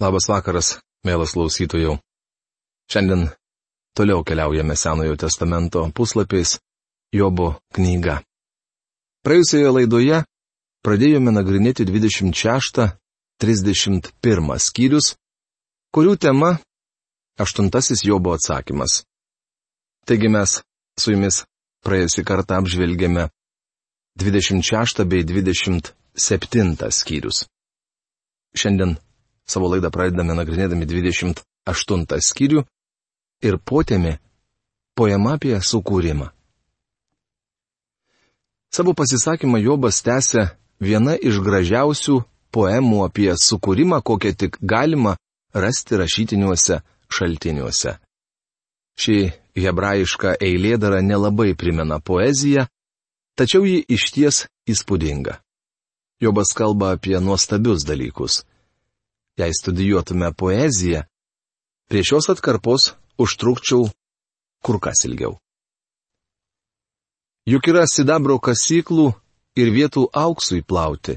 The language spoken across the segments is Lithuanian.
Labas vakaras, mielas klausytojų. Šiandien toliau keliaujame Senojo testamento puslapiais Jobo knyga. Praėjusioje laidoje pradėjome nagrinėti 26-31 skyrius, kurių tema - aštuntasis Jobo atsakymas. Taigi mes su jumis praėjusį kartą apžvelgėme 26 bei 27 skyrius. Šiandien Savo laidą pradedame nagrinėdami 28 skyrių ir potėmi poema apie sukūrimą. Savo pasisakymą Jobas tęsia viena iš gražiausių poemų apie sukūrimą, kokią tik galima rasti rašytiniuose šaltiniuose. Ši hebrajiška eilėdara nelabai primena poeziją, tačiau ji išties įspūdinga. Jobas kalba apie nuostabius dalykus jei studijuotume poeziją, prie šios atkarpos užtrukčiau kur kas ilgiau. Juk yra sidabro kasyklų ir vietų auksui plauti.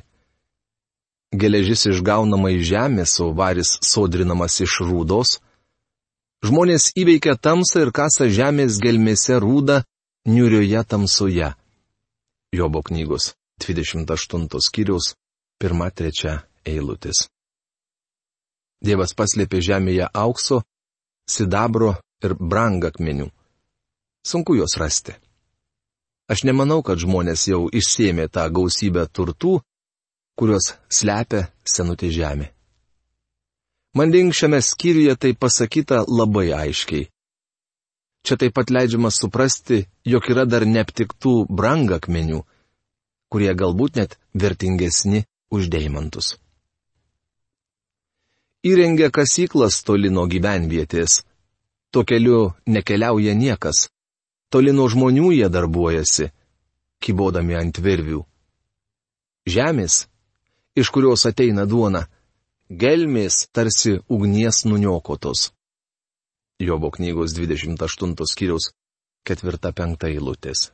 Geležis išgaunama iš žemės, o varis sodrinamas iš rūdos. Žmonės įveikia tamsą ir kasa žemės gelmėse rūdą niurioje tamsoje. Jobo knygos 28 skyriaus 1-3 eilutės. Dievas paslėpė žemėje aukso, sidabro ir brangakmenių. Sunku juos rasti. Aš nemanau, kad žmonės jau išsėmė tą gausybę turtų, kuriuos slepia senutė žemė. Manding šiame skyriuje tai pasakyta labai aiškiai. Čia taip pat leidžiama suprasti, jog yra dar neaptiktų brangakmenių, kurie galbūt net vertingesni už deimantus įrengia kasyklas toli nuo gyvenvietės. Tuo keliu nekeliauja niekas. Toli nuo žmonių jie darbuojasi, kybodami ant virvių. Žemės, iš kurios ateina duona, gelmės tarsi ugnies nuniokotos. Jobo knygos 28 skyriaus 4-5 eilutės.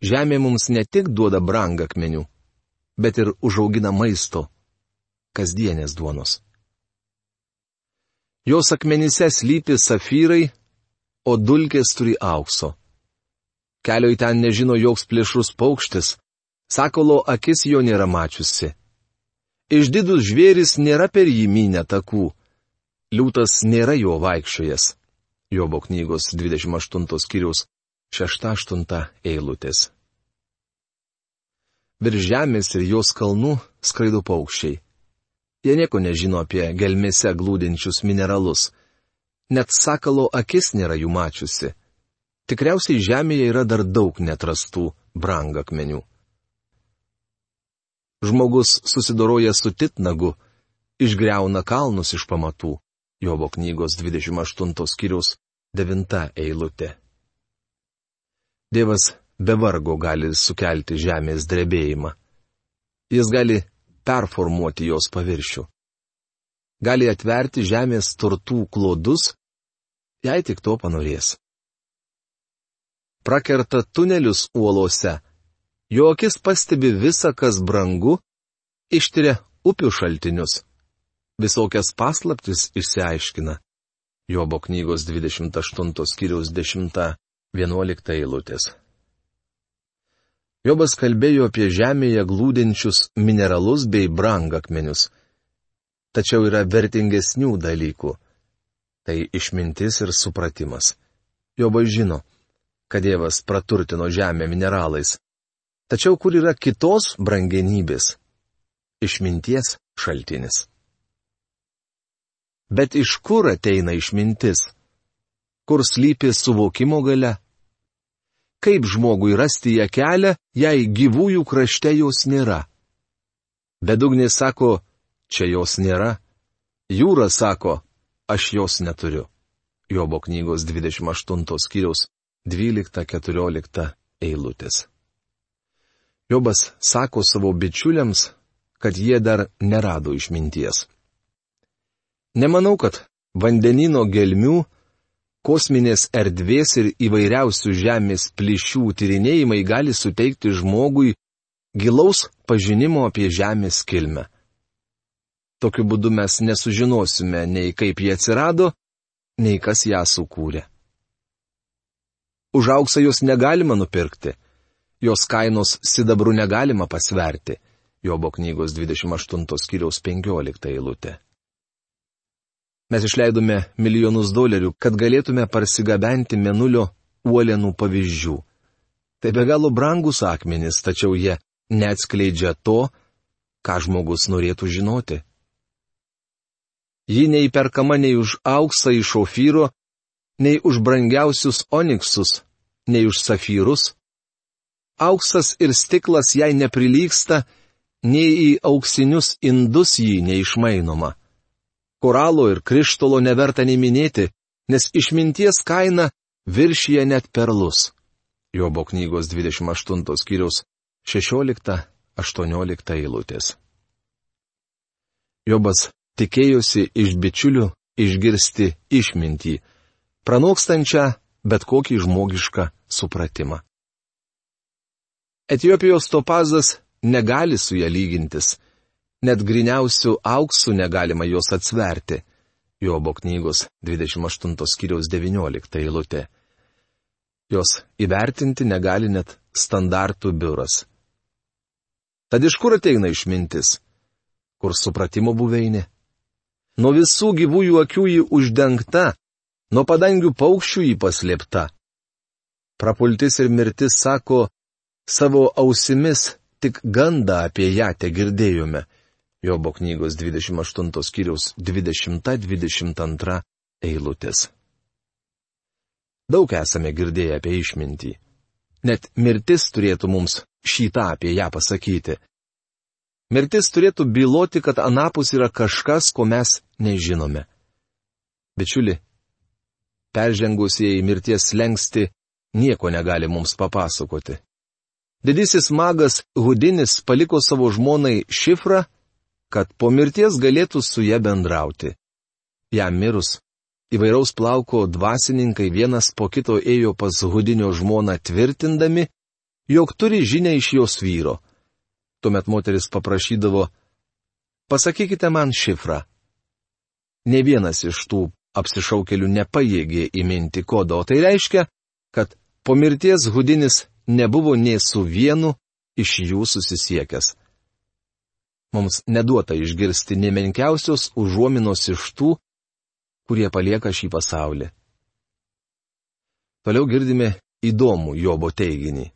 Žemė mums ne tik duoda brangakmenių, bet ir užaugina maisto kasdienės duonos. Jos akmenyse slypi safyrai, o dulkės turi aukso. Kelio į ten nežino joks plėšrus paukštis, sakolo akis jo nėra mačiusi. Išdidus žvėris nėra per jį minę takų, liūtas nėra jo vaikščiojas. Jobo knygos 28 skyrius 6-8 eilutės. Virš žemės ir jos kalnų skraido paukščiai. Jie nieko nežino apie gelmėse glūdinčius mineralus. Net sakalo akis nėra jų mačiusi. Tikriausiai žemėje yra dar daug netrastų brangakmenių. Žmogus susidoroja su titnagu, išgreuna kalnus iš pamatų. Jobo knygos 28 skyrius 9 eilutė. Dievas be vargo gali sukelti žemės drebėjimą. Jis gali performuoti jos paviršių. Gali atverti žemės turtų klodus, jei tik to panorės. Prakerta tunelius uolose, jo akis pastebi visą, kas brangu, ištiria upių šaltinius, visokias paslaptis išsiaiškina. Jobo knygos 28 skyriaus 10-11 eilutės. Jobas kalbėjo apie žemėje glūdinčius mineralus bei brangakmenius. Tačiau yra vertingesnių dalykų. Tai išmintis ir supratimas. Jobas žino, kad Dievas praturtino žemę mineralais. Tačiau kur yra kitos brangenybės? Išminties šaltinis. Bet iš kur ateina išmintis? Kur slypi suvokimo gale? Kaip žmogui rasti ją kelią, jei gyvųjų krašte jos nėra? Bedugnė sako, čia jos nėra. Jūra sako, aš jos neturiu. Jobo knygos 28 skyriaus 12-14 eilutės. Jobas sako savo bičiuliams, kad jie dar nerado išminties. Nemanau, kad vandenino gelmių kosminės erdvės ir įvairiausių žemės plyšių tyrinėjimai gali suteikti žmogui gilaus pažinimo apie žemės kilmę. Tokiu būdu mes nesužinosime nei kaip jie atsirado, nei kas ją sukūrė. Už auksą jos negalima nupirkti, jos kainos sidabrų negalima pasverti. Jobo knygos 28 skyriaus 15 eilutė. Mes išleidome milijonus dolerių, kad galėtume parsigabenti menulio uolienų pavyzdžių. Tai be galo brangus akmenys, tačiau jie neatskleidžia to, ką žmogus norėtų žinoti. Ji neįperkama nei už auksą iš ofyro, nei už brangiausius oniksus, nei už safyrus. Auksas ir stiklas jai neprilyksta, nei į auksinius indus jį neišmainoma koralo ir krištolo neverta nei minėti, nes išminties kaina viršyje net perlus. Jobo knygos 28 skyriaus 16-18 eilutės. Jobas tikėjosi iš bičiulių išgirsti išmintį, pranokstančią bet kokį žmogišką supratimą. Etijopijos topazas negali su ją lygintis net griniausių auksų negalima jos atsverti. Jobo knygos 28 skyriaus 19 eilutė. Jos įvertinti negali net standartų biuras. Tad iš kur ateina išmintis? Kur supratimo buveinė? Nuo visų gyvųjų akių jį uždengta, nuo padangių paukščių jį paslėpta. Prapultis ir mirtis sako, savo ausimis tik gandą apie ją te girdėjome. Jobo knygos 28 skyriaus 20-22 eilutės. Daug esame girdėję apie išmintį. Net mirtis turėtų mums šitą apie ją pasakyti. Mirtis turėtų byloti, kad anapus yra kažkas, ko mes nežinome. Bičiuli, peržengusieji mirties lengsti nieko negali mums papasakoti. Didysis magas Hudinis paliko savo žmonai šifrą, kad po mirties galėtų su ją bendrauti. Jam mirus, įvairaus plauko dvasininkai vienas po kito ėjo pas hudinio žmoną tvirtindami, jog turi žinę iš jos vyro. Tuomet moteris paprašydavo, pasakykite man šifrą. Ne vienas iš tų apsišaukelių nepajėgė įminti kodo, o tai reiškia, kad po mirties hudinis nebuvo nie su vienu iš jų susisiekęs mums neduota išgirsti nemenkiausios užuominos iš tų, kurie palieka šį pasaulį. Toliau girdime įdomų Jobo teiginį.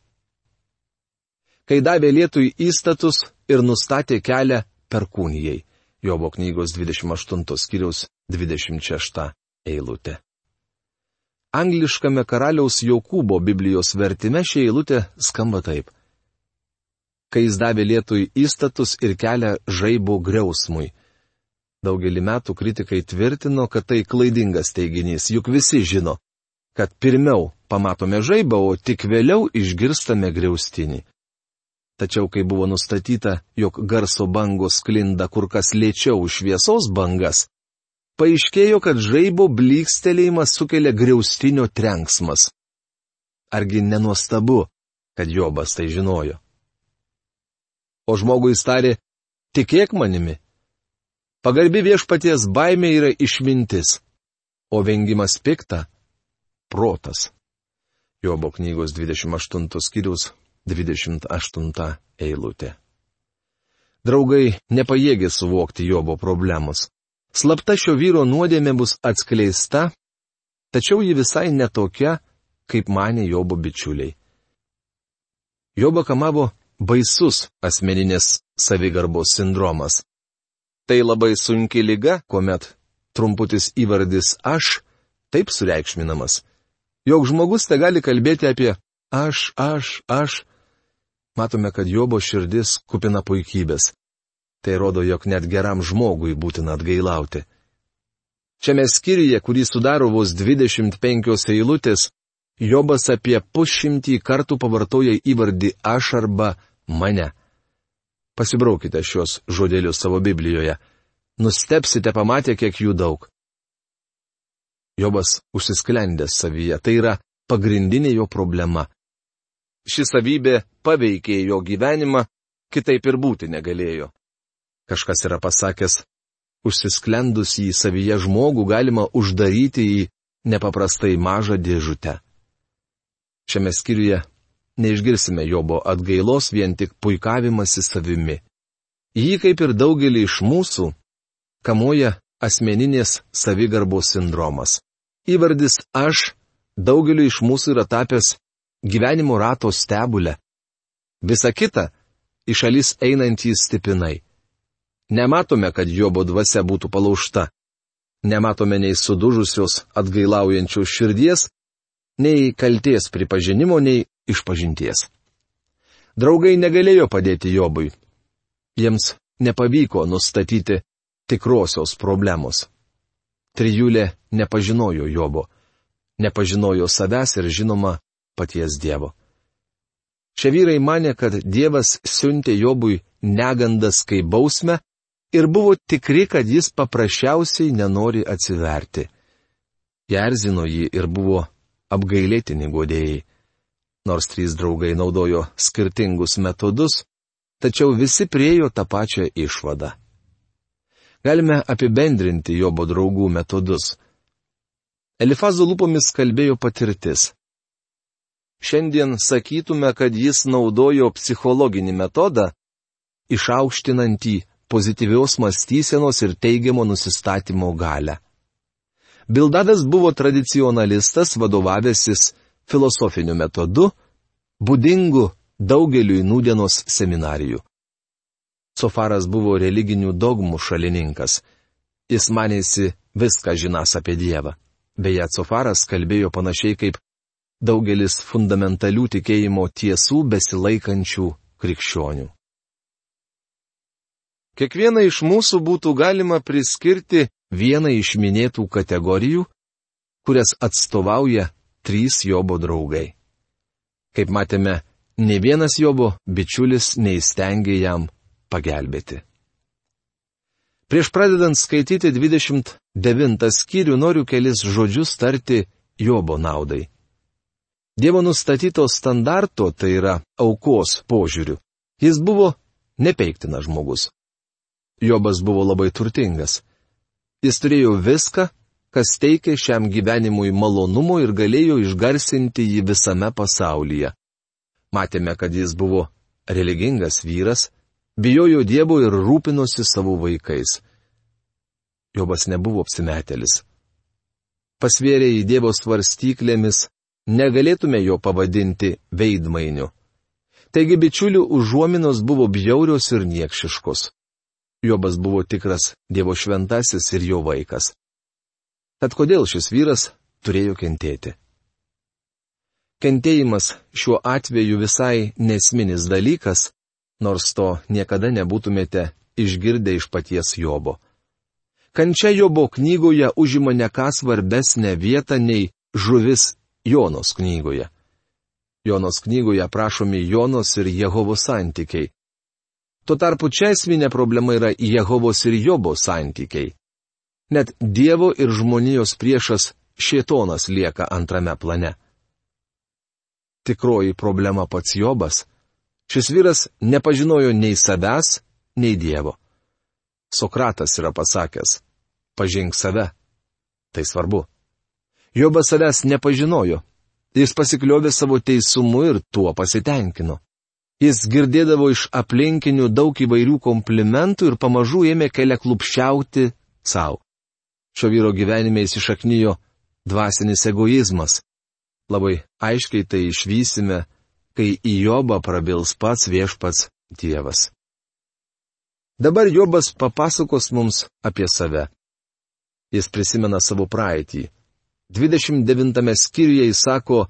Kai davė lietui įstatus ir nustatė kelią perkūnijai. Jobo knygos 28 skyriaus 26 eilutė. Angliškame karaliaus Jokūbo Biblijos vertime ši eilutė skamba taip kai jis davė lietui įstatus ir kelią žaibo griausmui. Daugelį metų kritikai tvirtino, kad tai klaidingas teiginys, juk visi žino, kad pirmiau pamatome žaibą, o tik vėliau išgirstame griaustinį. Tačiau, kai buvo nustatyta, jog garso bangos klinda kur kas lėčiau už šviesos bangas, paaiškėjo, kad žaibo blykstelėjimas sukelia griaustinio trenksmas. Argi nenuostabu, kad Jobas tai žinojo? O žmogui tarė, tikėk manimi. Pagarbi viešpaties baimė yra išmintis, o vengimas pikta - protas. Jobo knygos 28 skyrius 28 eilutė. Draugai nepajėgė suvokti Jobo problemos. Slapta šio vyro nuodėmė bus atskleista, tačiau ji visai netokia, kaip mane Jobo bičiuliai. Jobo kamavo baisus asmeninės savigarbos sindromas. Tai labai sunki lyga, kuomet trumputis įvardis aš taip sureikšminamas, jog žmogus te gali kalbėti apie aš, aš, aš. Matome, kad Jobo širdis kupina puikybės. Tai rodo, jog net geram žmogui būtina atgailauti. Šiame skyriuje, kurį sudaro vos 25 eilutės, Jobas apie pusšimtį kartų pavartoja įvardį aš arba mane. Pasibraukite šios žodelius savo Biblijoje. Nustepsite pamatę, kiek jų daug. Jobas užsisklendęs savyje, tai yra pagrindinė jo problema. Ši savybė paveikė jo gyvenimą, kitaip ir būti negalėjo. Kažkas yra pasakęs, užsisklendus į savyje žmogų galima uždaryti į nepaprastai mažą dėžutę. Šiame skyriuje neišgirsime Jobo atgailos vien tik puikavimasi savimi. Jį kaip ir daugelį iš mūsų, kamuoja asmeninės savigarbos sindromas. Įvardis aš daugeliu iš mūsų yra tapęs gyvenimo rato stebulę. Visa kita - iš šalis einantys stipinai. Nematome, kad Jobo dvasia būtų palaužta. Nematome nei sudužusios atgailaujančios širdies, nei kalties pripažinimo, nei išpažinties. Draugai negalėjo padėti Jobui. Jiems nepavyko nustatyti tikrosios problemos. Trijulė nepažinojo Jobo, nepažinojo savęs ir žinoma paties Dievo. Šie vyrai mane, kad Dievas siuntė Jobui negandas kaip bausmę ir buvo tikri, kad jis paprasčiausiai nenori atsiverti. Jie erzino jį ir buvo apgailėtini godėjai. Nors trys draugai naudojo skirtingus metodus, tačiau visi priejo tą pačią išvadą. Galime apibendrinti Jobo draugų metodus. Elifazo lūpomis kalbėjo patirtis. Šiandien sakytume, kad jis naudojo psichologinį metodą, išaukštinantį pozityvios mąstysenos ir teigiamo nusistatymo galę. Bildadas buvo tradicionalistas, vadovavęsis filosofiniu metodu, būdingu daugeliui nūdienos seminarijų. Sofaras buvo religinių dogmų šalininkas. Jis manėsi viską žinas apie Dievą. Beje, Sofaras kalbėjo panašiai kaip daugelis fundamentalių tikėjimo tiesų besilaikančių krikščionių. Kiekvieną iš mūsų būtų galima priskirti vieną iš minėtų kategorijų, kurias atstovauja trys Jobo draugai. Kaip matėme, ne vienas Jobo bičiulis neįstengė jam pagelbėti. Prieš pradedant skaityti 29 skyrių noriu kelis žodžius tarti Jobo naudai. Dievo nustatyto standarto, tai yra aukos požiūriu, jis buvo nepeiktinas žmogus. Jobas buvo labai turtingas. Jis turėjo viską, kas teikė šiam gyvenimui malonumo ir galėjo išgarsinti jį visame pasaulyje. Matėme, kad jis buvo religingas vyras, bijojo Dievo ir rūpinosi savo vaikais. Jobas nebuvo apsimetelis. Pasvėrė į Dievo svarstyklėmis, negalėtume jo pavadinti veidmainiu. Taigi bičiulių užuominos buvo bjaurios ir niekšiškos. Jobas buvo tikras Dievo šventasis ir jo vaikas. Tad kodėl šis vyras turėjo kentėti? Kentėjimas šiuo atveju visai nesminis dalykas, nors to niekada nebūtumėte išgirdę iš paties Jobo. Kančia Jobo knygoje užima ne ką svarbesnę vietą nei žuvis Jonos knygoje. Jonos knygoje aprašomi Jonos ir Jehovo santykiai. Tuo tarpu čia esminė problema yra Jehovos ir Jobo santykiai. Net Dievo ir žmonijos priešas Šietonas lieka antrame plane. Tikroji problema pats Jobas. Šis vyras nepažinojo nei savęs, nei Dievo. Sokratas yra pasakęs - pažink save. Tai svarbu. Jobas savęs nepažinojo. Jis pasikliovė savo teisumu ir tuo pasitenkino. Jis girdėdavo iš aplinkinių daug įvairių komplimentų ir pamažu ėmė kelią klupščiauti savo. Šio vyro gyvenime įsišaknyjo dvasinis egoizmas. Labai aiškiai tai išvysime, kai į Jobą prabils pats viešpats Dievas. Dabar Jobas papasakos mums apie save. Jis prisimena savo praeitį. 29 skyriuje jis sako,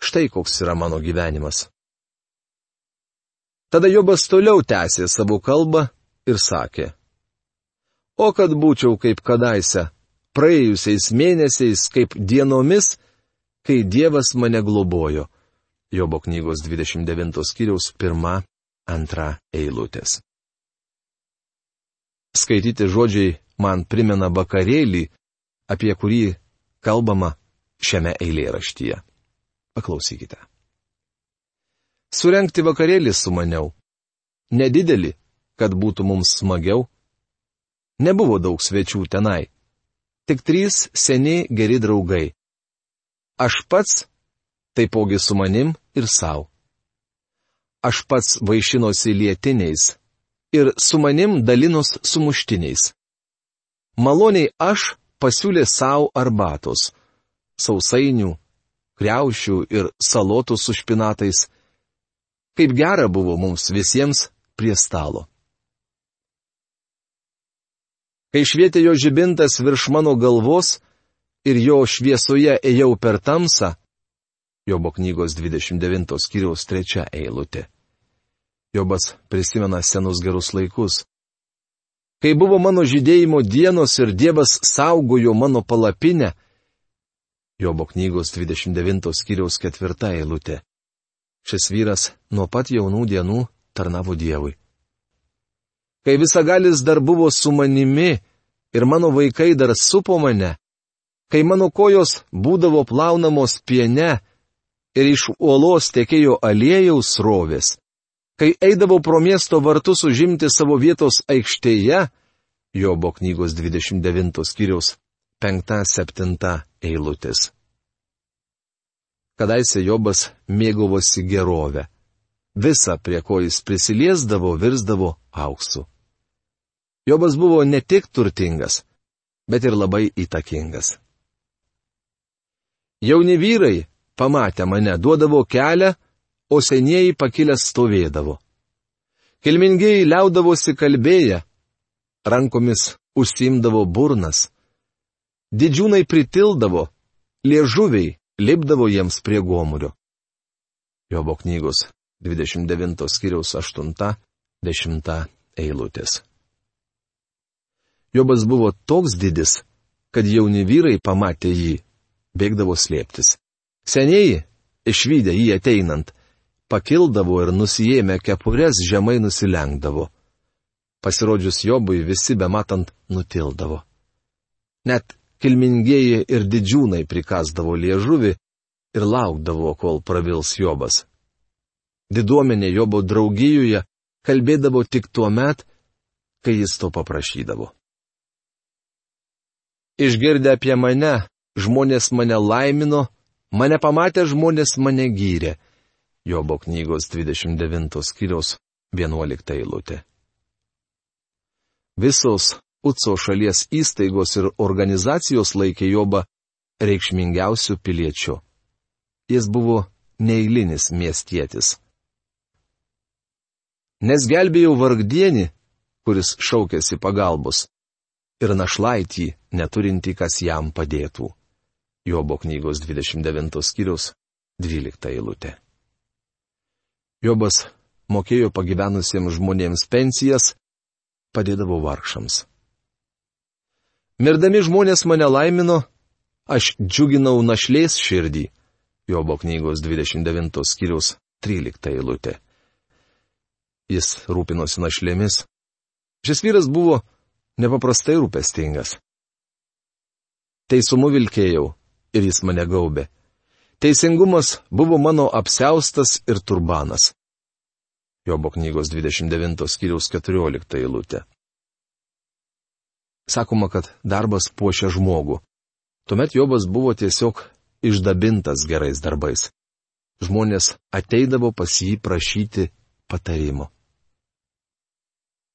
štai koks yra mano gyvenimas. Tada Jobas toliau tęsė savo kalbą ir sakė. O kad būčiau kaip kadaise, praėjusiais mėnesiais, kaip dienomis, kai Dievas mane globojo. Jobo knygos 29 skyriaus 1-2 eilutės. Skaityti žodžiai man primena vakarėlį, apie kurį kalbama šiame eilėraštyje. Paklausykite. Surenkti vakarėlį sumaniau. Nedidelį, kad būtų mums smagiau. Nebuvo daug svečių tenai. Tik trys seni geri draugai. Aš pats, taipogi su manim ir savo. Aš pats vaišinosi lietiniais ir su manim dalinos sumuštiniais. Maloniai aš pasiūlė savo arbatos, sausainių, kreušių ir salotų su špinatais. Kaip gera buvo mums visiems prie stalo. Kai švietė jo žibintas virš mano galvos ir jo šviesoje ėjau per tamsą, Jobo knygos 29 skyriaus 3 eilutė. Jobas prisimena senus gerus laikus. Kai buvo mano žydėjimo dienos ir Dievas saugojo mano palapinę, Jobo knygos 29 skyriaus 4 eilutė. Šis vyras nuo pat jaunų dienų tarnavo Dievui kai visagalis dar buvo su manimi ir mano vaikai dar supo mane, kai mano kojos būdavo plaunamos piene ir iš uolos tekėjo aliejaus rovės, kai eidavau pro miesto vartus užimti savo vietos aikštėje, Jobo knygos 29 skyriaus 5-7 eilutės. Kadaise Jobas mėgavosi gerovę. Visa, prie ko jis prisiliesdavo, virsdavo auksu. Jobas buvo ne tik turtingas, bet ir labai įtakingas. Jauni vyrai, pamatę mane, duodavo kelią, o senieji pakilęs stovėdavo. Kilmingiai liaudavosi kalbėję, rankomis užsimdavo burnas. Didžiūnai pritildavo, liežuviai lipdavo jiems prie gomurio. Jobo knygos 29 skyriaus 8-10 eilutės. Jobas buvo toks didis, kad jauni vyrai pamatę jį, bėgdavo slėptis. Senieji, išvykę jį ateinant, pakildavo ir nusijėmę kepures žemai nusilenkdavo. Pasirodžius Jobui visi be matant nutildavo. Net kilmingieji ir didžiūnai prikasdavo liežuvi ir laukdavo, kol pravils Jobas. Diduomenė Jobo draugijoje kalbėdavo tik tuo met, kai jis to paprašydavo. Išgirdę apie mane, žmonės mane laimino, mane pamatę žmonės mane gyrė. Jobo knygos 29 skyriaus 11 eilutė. Visos Utso šalies įstaigos ir organizacijos laikė Jobą reikšmingiausių piliečių. Jis buvo neįlinis miestietis. Nes gelbėjau vargdienį, kuris šaukėsi pagalbos ir našlaitį, neturinti kas jam padėtų. Jobo knygos 29 skyrius 12 eilutė. Jobas mokėjo pagyvenusiems žmonėms pensijas, padėdavo vargšams. Mirdami žmonės mane laimino, aš džiuginau našlės širdį. Jobo knygos 29 skyrius 13 eilutė. Jis rūpinosi našlėmis. Šis vyras buvo nepaprastai rūpestingas. Teisumu vilkėjau ir jis mane gaubė. Teisingumas buvo mano apseustas ir turbanas. Jobo knygos 29 skyriaus 14 eilutė. Sakoma, kad darbas puošia žmogų. Tuomet Jobas buvo tiesiog išdabintas gerais darbais. Žmonės ateidavo pas jį prašyti patarimo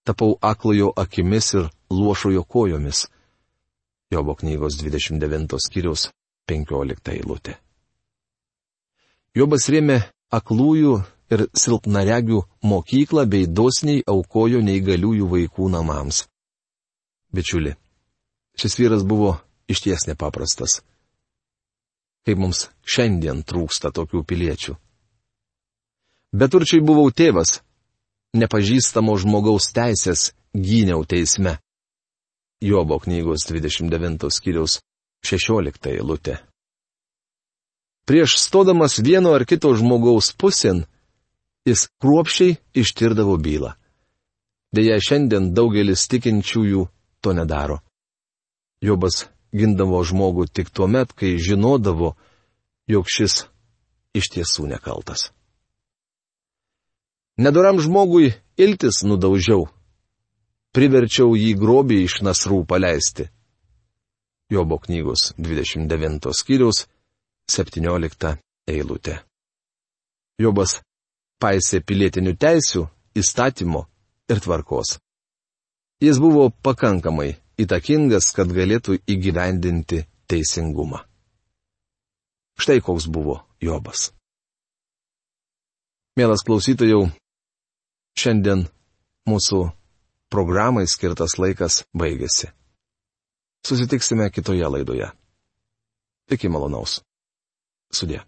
tapau aklojo akimis ir luošojo kojomis. Jobo knygos 29 skyriaus 15 eilutė. Jobas rėmė aklųjų ir silpnaregių mokyklą bei dosniai aukojo neįgaliųjų vaikų namams. Bičiuli, šis vyras buvo išties nepaprastas. Kaip mums šiandien trūksta tokių piliečių. Beturčiai buvau tėvas, nepažįstamo žmogaus teisės gyniau teisme. Jobo knygos 29 skyriaus 16 eilutė. Prieš stodamas vieno ar kito žmogaus pusėn, jis kruopšiai ištirdavo bylą. Deja, šiandien daugelis tikinčiųjų to nedaro. Jobas gindavo žmogų tik tuo met, kai žinodavo, jog šis iš tiesų nekaltas. Nedoram žmogui iltis nudaužiau. priverčiau jį grobį iš nasrų paleisti. Jobo knygos 29 skyriaus 17 eilutė. Jobas paisė pilietinių teisių, įstatymo ir tvarkos. Jis buvo pakankamai įtakingas, kad galėtų įgyvendinti teisingumą. Štai koks buvo Jobas. Mielas klausytojų, šiandien mūsų programai skirtas laikas baigėsi. Susitiksime kitoje laidoje. Iki malonaus. Sudė.